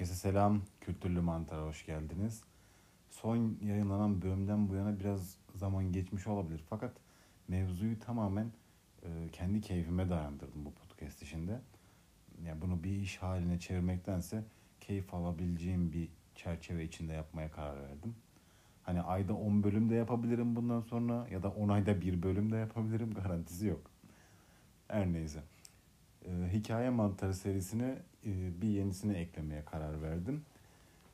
Herkese selam. Kültürlü Mantar'a hoş geldiniz. Son yayınlanan bölümden bu yana biraz zaman geçmiş olabilir. Fakat mevzuyu tamamen e, kendi keyfime dayandırdım bu podcast işinde. Yani bunu bir iş haline çevirmektense keyif alabileceğim bir çerçeve içinde yapmaya karar verdim. Hani ayda 10 bölüm de yapabilirim bundan sonra ya da 10 ayda bir bölüm de yapabilirim garantisi yok. Her neyse. E, hikaye mantarı serisine e, bir yenisini eklemeye karar verdim.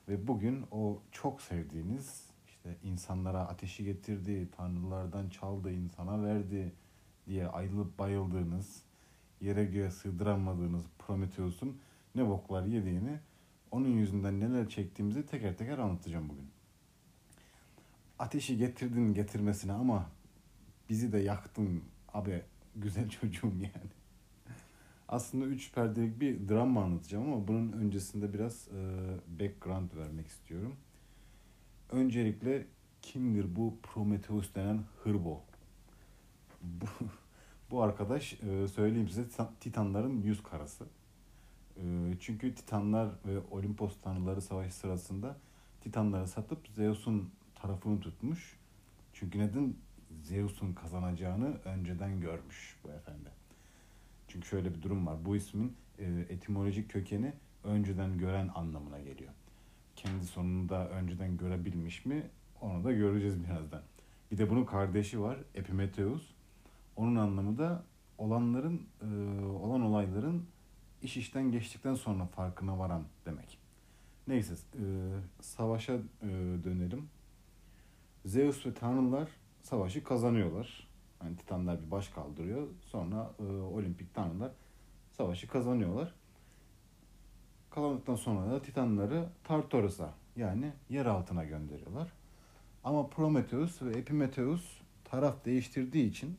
Ve bugün o çok sevdiğiniz işte insanlara ateşi getirdi, tanrılardan çaldı, insana verdi diye ayrılıp bayıldığınız, yere göğe sığdıramadığınız Prometheus'un ne boklar yediğini, onun yüzünden neler çektiğimizi teker teker anlatacağım bugün. Ateşi getirdin getirmesine ama bizi de yaktın abi güzel çocuğum yani aslında üç perdelik bir drama anlatacağım ama bunun öncesinde biraz e, background vermek istiyorum. Öncelikle kimdir bu Prometheus denen hırbo? Bu, bu arkadaş e, söyleyeyim size Titanların yüz karası. E, çünkü Titanlar ve Olimpos tanrıları savaşı sırasında Titanları satıp Zeus'un tarafını tutmuş. Çünkü neden Zeus'un kazanacağını önceden görmüş bu efendi. Çünkü şöyle bir durum var. Bu ismin e, etimolojik kökeni önceden gören anlamına geliyor. Kendi sonunda önceden görebilmiş mi onu da göreceğiz birazdan. Bir de bunun kardeşi var Epimetheus. Onun anlamı da olanların e, olan olayların iş işten geçtikten sonra farkına varan demek. Neyse e, savaşa dönelim. Zeus ve tanrılar savaşı kazanıyorlar. Hani Titanlar bir baş kaldırıyor. Sonra e, olimpik tanrılar savaşı kazanıyorlar. Kazandıktan sonra da Titanları Tartarus'a yani yer altına gönderiyorlar. Ama Prometheus ve Epimetheus taraf değiştirdiği için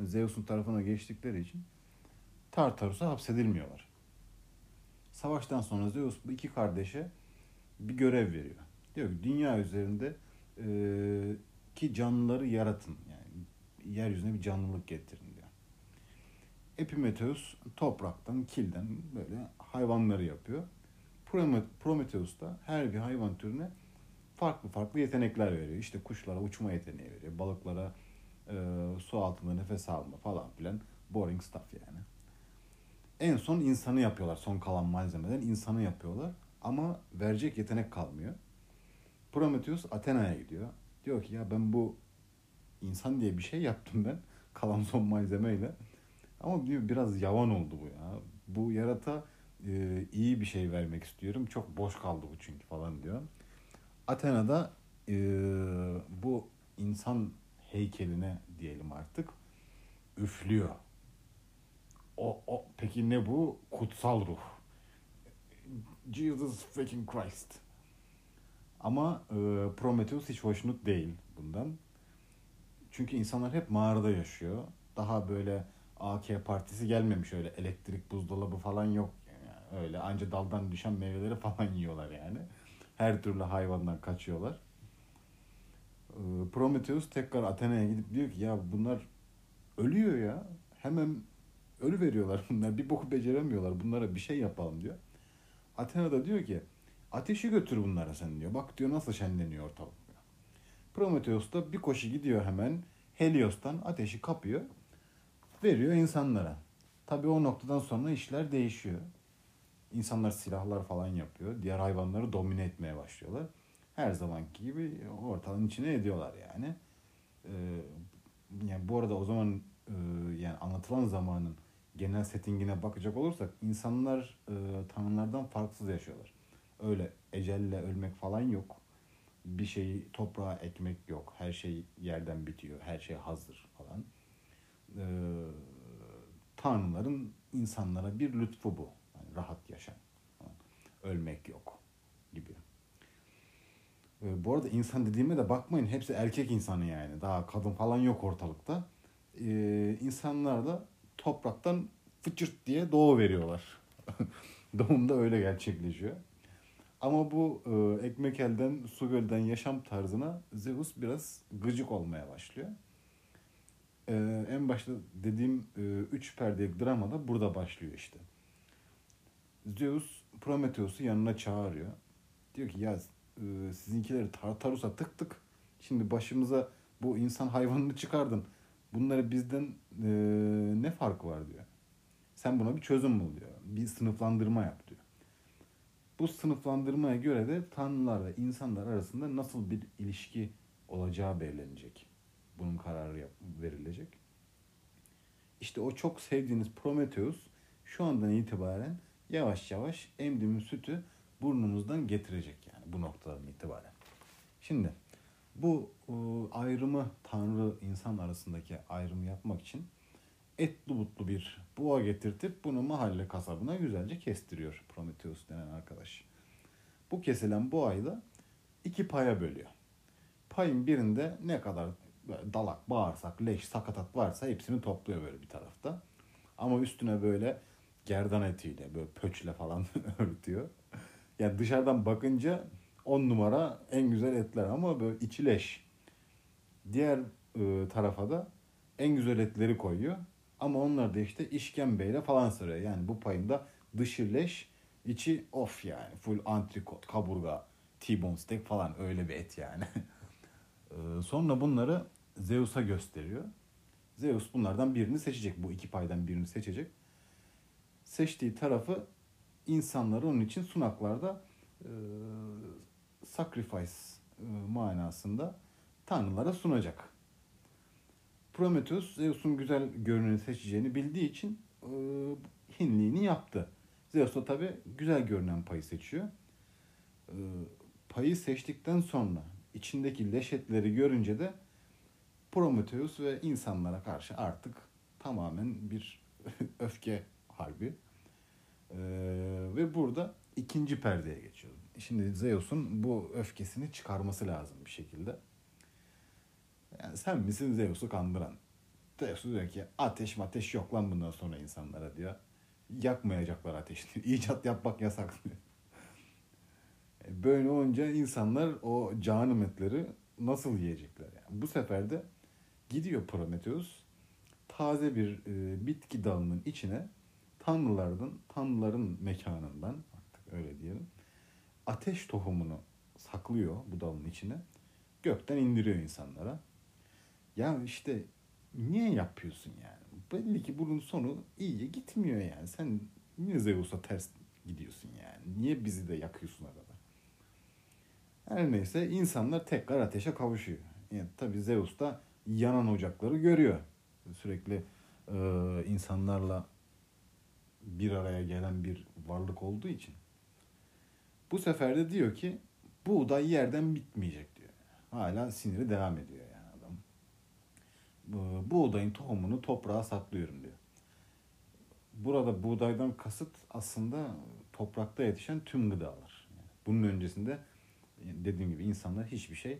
Zeus'un tarafına geçtikleri için Tartarus'a hapsedilmiyorlar. Savaştan sonra Zeus bu iki kardeşe bir görev veriyor. Diyor ki dünya üzerinde e, ki canlıları yaratın. Yani yeryüzüne bir canlılık getirin diyor. Epimetheus topraktan, kilden böyle hayvanları yapıyor. Prometheus da her bir hayvan türüne farklı farklı yetenekler veriyor. İşte kuşlara uçma yeteneği veriyor. Balıklara e, su altında nefes alma falan filan. Boring stuff yani. En son insanı yapıyorlar. Son kalan malzemeden insanı yapıyorlar. Ama verecek yetenek kalmıyor. Prometheus Athena'ya gidiyor. Diyor ki ya ben bu insan diye bir şey yaptım ben. Kalan son malzemeyle. Ama biraz yavan oldu bu ya. Bu yarata e, iyi bir şey vermek istiyorum. Çok boş kaldı bu çünkü falan diyor. Athena'da e, bu insan heykeline diyelim artık üflüyor. O, o peki ne bu? Kutsal ruh. Jesus fucking Christ. Ama e, Prometheus hiç hoşnut değil bundan. Çünkü insanlar hep mağarada yaşıyor. Daha böyle AK partisi gelmemiş öyle elektrik buzdolabı falan yok. Yani öyle anca daldan düşen meyveleri falan yiyorlar yani. Her türlü hayvandan kaçıyorlar. Ee, Prometheus tekrar Athena'ya gidip diyor ki ya bunlar ölüyor ya. Hemen ölü veriyorlar bunlar. Bir boku beceremiyorlar. Bunlara bir şey yapalım diyor. Athena da diyor ki ateşi götür bunlara sen diyor. Bak diyor nasıl şenleniyor ortalık. Prometheus da bir koşu gidiyor hemen Helios'tan ateşi kapıyor. Veriyor insanlara. Tabii o noktadan sonra işler değişiyor. İnsanlar silahlar falan yapıyor. Diğer hayvanları domine etmeye başlıyorlar. Her zamanki gibi ortalığın içine ediyorlar yani. Ee, yani bu arada o zaman e, yani anlatılan zamanın genel settingine bakacak olursak insanlar e, tanrılardan farksız yaşıyorlar. Öyle ecelle ölmek falan yok bir şeyi toprağa ekmek yok. Her şey yerden bitiyor. Her şey hazır falan. Ee, tanrıların insanlara bir lütfu bu. Yani rahat yaşam. Ölmek yok gibi. Ee, bu arada insan dediğime de bakmayın. Hepsi erkek insanı yani. Daha kadın falan yok ortalıkta. Ee, insanlar da topraktan fıçırt diye doğu veriyorlar. Doğumda öyle gerçekleşiyor. Ama bu e, ekmek elden, su gölden yaşam tarzına Zeus biraz gıcık olmaya başlıyor. E, en başta dediğim e, üç perdelik drama da burada başlıyor işte. Zeus Prometheus'u yanına çağırıyor. Diyor ki ya e, sizinkileri Tartarus'a tıktık. Şimdi başımıza bu insan hayvanını çıkardın. Bunları bizden e, ne farkı var diyor. Sen buna bir çözüm bul diyor. Bir sınıflandırma yap. Bu sınıflandırmaya göre de tanrılar ve insanlar arasında nasıl bir ilişki olacağı belirlenecek. Bunun kararı verilecek. İşte o çok sevdiğiniz Prometheus şu andan itibaren yavaş yavaş emdiğimiz sütü burnumuzdan getirecek yani bu noktadan itibaren. Şimdi bu e, ayrımı tanrı insan arasındaki ayrımı yapmak için etli butlu bir boğa getirtip bunu mahalle kasabına güzelce kestiriyor Prometheus denen arkadaş. Bu kesilen boğayı da iki paya bölüyor. Payın birinde ne kadar dalak, bağırsak, leş, sakatat varsa hepsini topluyor böyle bir tarafta. Ama üstüne böyle gerdan etiyle, böyle pöçle falan örtüyor. Yani dışarıdan bakınca on numara en güzel etler ama böyle içi leş. Diğer e, tarafa da en güzel etleri koyuyor. Ama onlar da işte işkembeyle falan sarıyor. Yani bu payında dışı leş, içi of yani. Full antrikot, kaburga, T-bone steak falan öyle bir et yani. Ee, Sonra bunları Zeus'a gösteriyor. Zeus bunlardan birini seçecek. Bu iki paydan birini seçecek. Seçtiği tarafı insanları onun için sunaklarda e, sacrifice e, manasında tanrılara sunacak. Prometheus Zeus'un güzel görüneni seçeceğini bildiği için e, hinliğini yaptı. Zeus da tabi güzel görünen payı seçiyor. E, payı seçtikten sonra içindeki leşetleri görünce de Prometheus ve insanlara karşı artık tamamen bir öfke harbi. E, ve burada ikinci perdeye geçiyoruz. Şimdi Zeus'un bu öfkesini çıkarması lazım bir şekilde. Yani sen misin Zeus'u kandıran? Zeus diyor ki ateş ateş yok lan bundan sonra insanlara diyor. Yakmayacaklar ateşini. İcat yapmak yasak diyor. E, Böyle olunca insanlar o canım etleri nasıl yiyecekler yani? Bu sefer de gidiyor Prometheus taze bir e, bitki dalının içine tanrılardan, tanrıların mekanından artık öyle diyelim. Ateş tohumunu saklıyor bu dalın içine. Gökten indiriyor insanlara. Ya işte niye yapıyorsun yani? Belli ki bunun sonu iyiye gitmiyor yani. Sen niye Zeus'a ters gidiyorsun yani? Niye bizi de yakıyorsun arada? Her neyse insanlar tekrar ateşe kavuşuyor. Yani tabii Zeus da yanan ocakları görüyor. Sürekli e, insanlarla bir araya gelen bir varlık olduğu için. Bu sefer de diyor ki buğday yerden bitmeyecek diyor. Hala siniri devam ediyor yani buğdayın tohumunu toprağa saklıyorum diyor. Burada buğdaydan kasıt aslında toprakta yetişen tüm gıdalar. Yani bunun öncesinde dediğim gibi insanlar hiçbir şey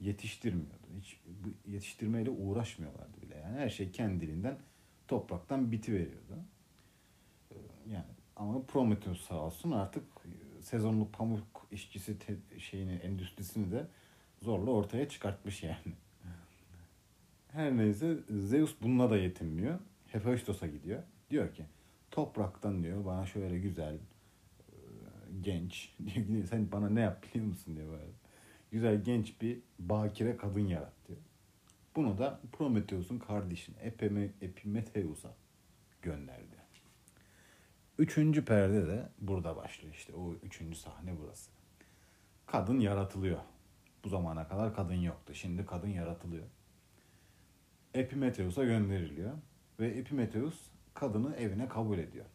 yetiştirmiyordu. Hiç bu yetiştirmeyle uğraşmıyorlardı bile. Yani her şey kendiliğinden topraktan biti veriyordu. Yani ama Prometheus sağ olsun artık sezonluk pamuk işçisi te- şeyini endüstrisini de zorla ortaya çıkartmış yani. Her neyse Zeus bununla da yetinmiyor. Hephaistos'a gidiyor. Diyor ki topraktan diyor bana şöyle güzel genç diyor sen bana ne yap biliyor musun diyor böyle. Güzel genç bir bakire kadın yarat diyor. Bunu da Prometheus'un kardeşine Epime, Epimetheus'a gönderdi. Üçüncü perde de burada başlıyor işte o üçüncü sahne burası. Kadın yaratılıyor. Bu zamana kadar kadın yoktu. Şimdi kadın yaratılıyor. Epimetheus'a gönderiliyor. Ve Epimetheus kadını evine kabul ediyor.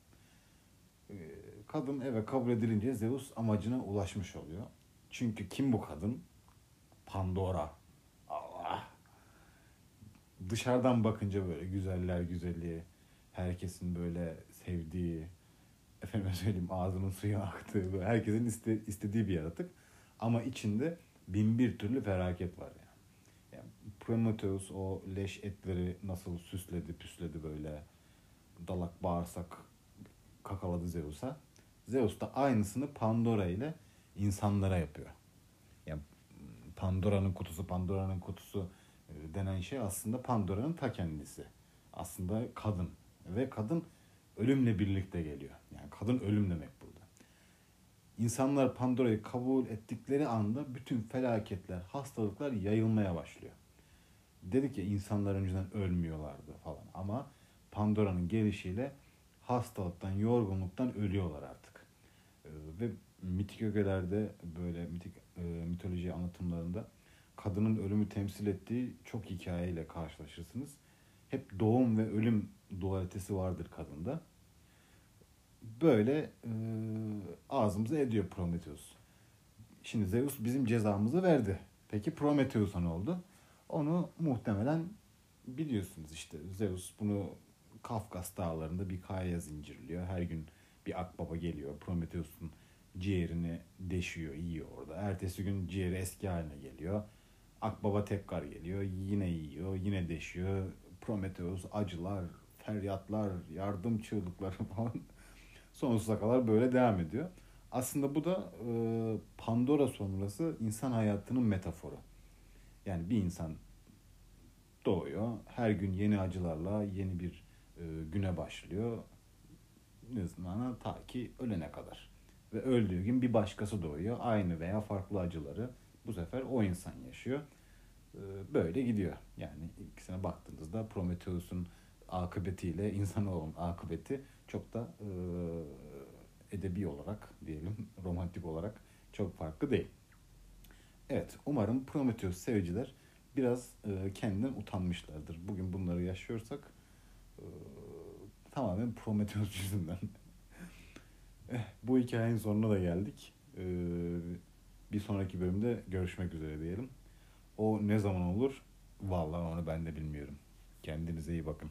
Ee, Kadın eve kabul edilince Zeus amacına ulaşmış oluyor. Çünkü kim bu kadın? Pandora. Allah. Dışarıdan bakınca böyle güzeller güzelliği, herkesin böyle sevdiği, efendim söyleyeyim ağzının suyu aktığı, böyle herkesin iste, istediği bir yaratık. Ama içinde bin bir türlü felaket var yani. yani Prometheus o leş etleri nasıl süsledi püsledi böyle dalak bağırsak kakaladı Zeus'a. Zeus da aynısını Pandora ile insanlara yapıyor. Yani Pandora'nın kutusu, Pandora'nın kutusu e, denen şey aslında Pandora'nın ta kendisi. Aslında kadın ve kadın ölümle birlikte geliyor. Yani kadın ölüm demek burada. İnsanlar Pandora'yı kabul ettikleri anda bütün felaketler, hastalıklar yayılmaya başlıyor. Dedik ya insanlar önceden ölmüyorlardı falan ama Pandora'nın gelişiyle hastalıktan, yorgunluktan ölüyorlar artık. Ee, ve mitik ögelerde böyle mitik e, mitoloji anlatımlarında kadının ölümü temsil ettiği çok hikayeyle karşılaşırsınız. Hep doğum ve ölüm dualitesi vardır kadında. Böyle e, ağzımıza ediyor Prometheus. Şimdi Zeus bizim cezamızı verdi. Peki Prometheus'a ne oldu? Onu muhtemelen biliyorsunuz işte Zeus bunu Kafkas dağlarında bir kayaya zincirliyor. Her gün bir akbaba geliyor. Prometheus'un ciğerini deşiyor, yiyor orada. Ertesi gün ciğeri eski haline geliyor. Akbaba tekrar geliyor. Yine yiyor, yine deşiyor. Prometheus acılar, feryatlar, yardım çığlıkları falan sonsuza kadar böyle devam ediyor. Aslında bu da e, Pandora sonrası insan hayatının metaforu. Yani bir insan doğuyor. Her gün yeni acılarla yeni bir e, güne başlıyor. Ne zaman ta ki ölene kadar. Ve öldüğü gün bir başkası doğuyor. Aynı veya farklı acıları bu sefer o insan yaşıyor. E, böyle gidiyor. Yani ikisine baktığınızda Prometheus'un akıbetiyle insanoğlunun akıbeti çok da e, edebi olarak diyelim, romantik olarak çok farklı değil. Evet, umarım Prometheus seviciler biraz e, kendinden utanmışlardır. Bugün bunları yaşıyorsak e, tamamen Prometheus yüzünden. eh, bu hikayenin sonuna da geldik. E, bir sonraki bölümde görüşmek üzere diyelim. O ne zaman olur? Vallahi onu ben de bilmiyorum. Kendinize iyi bakın.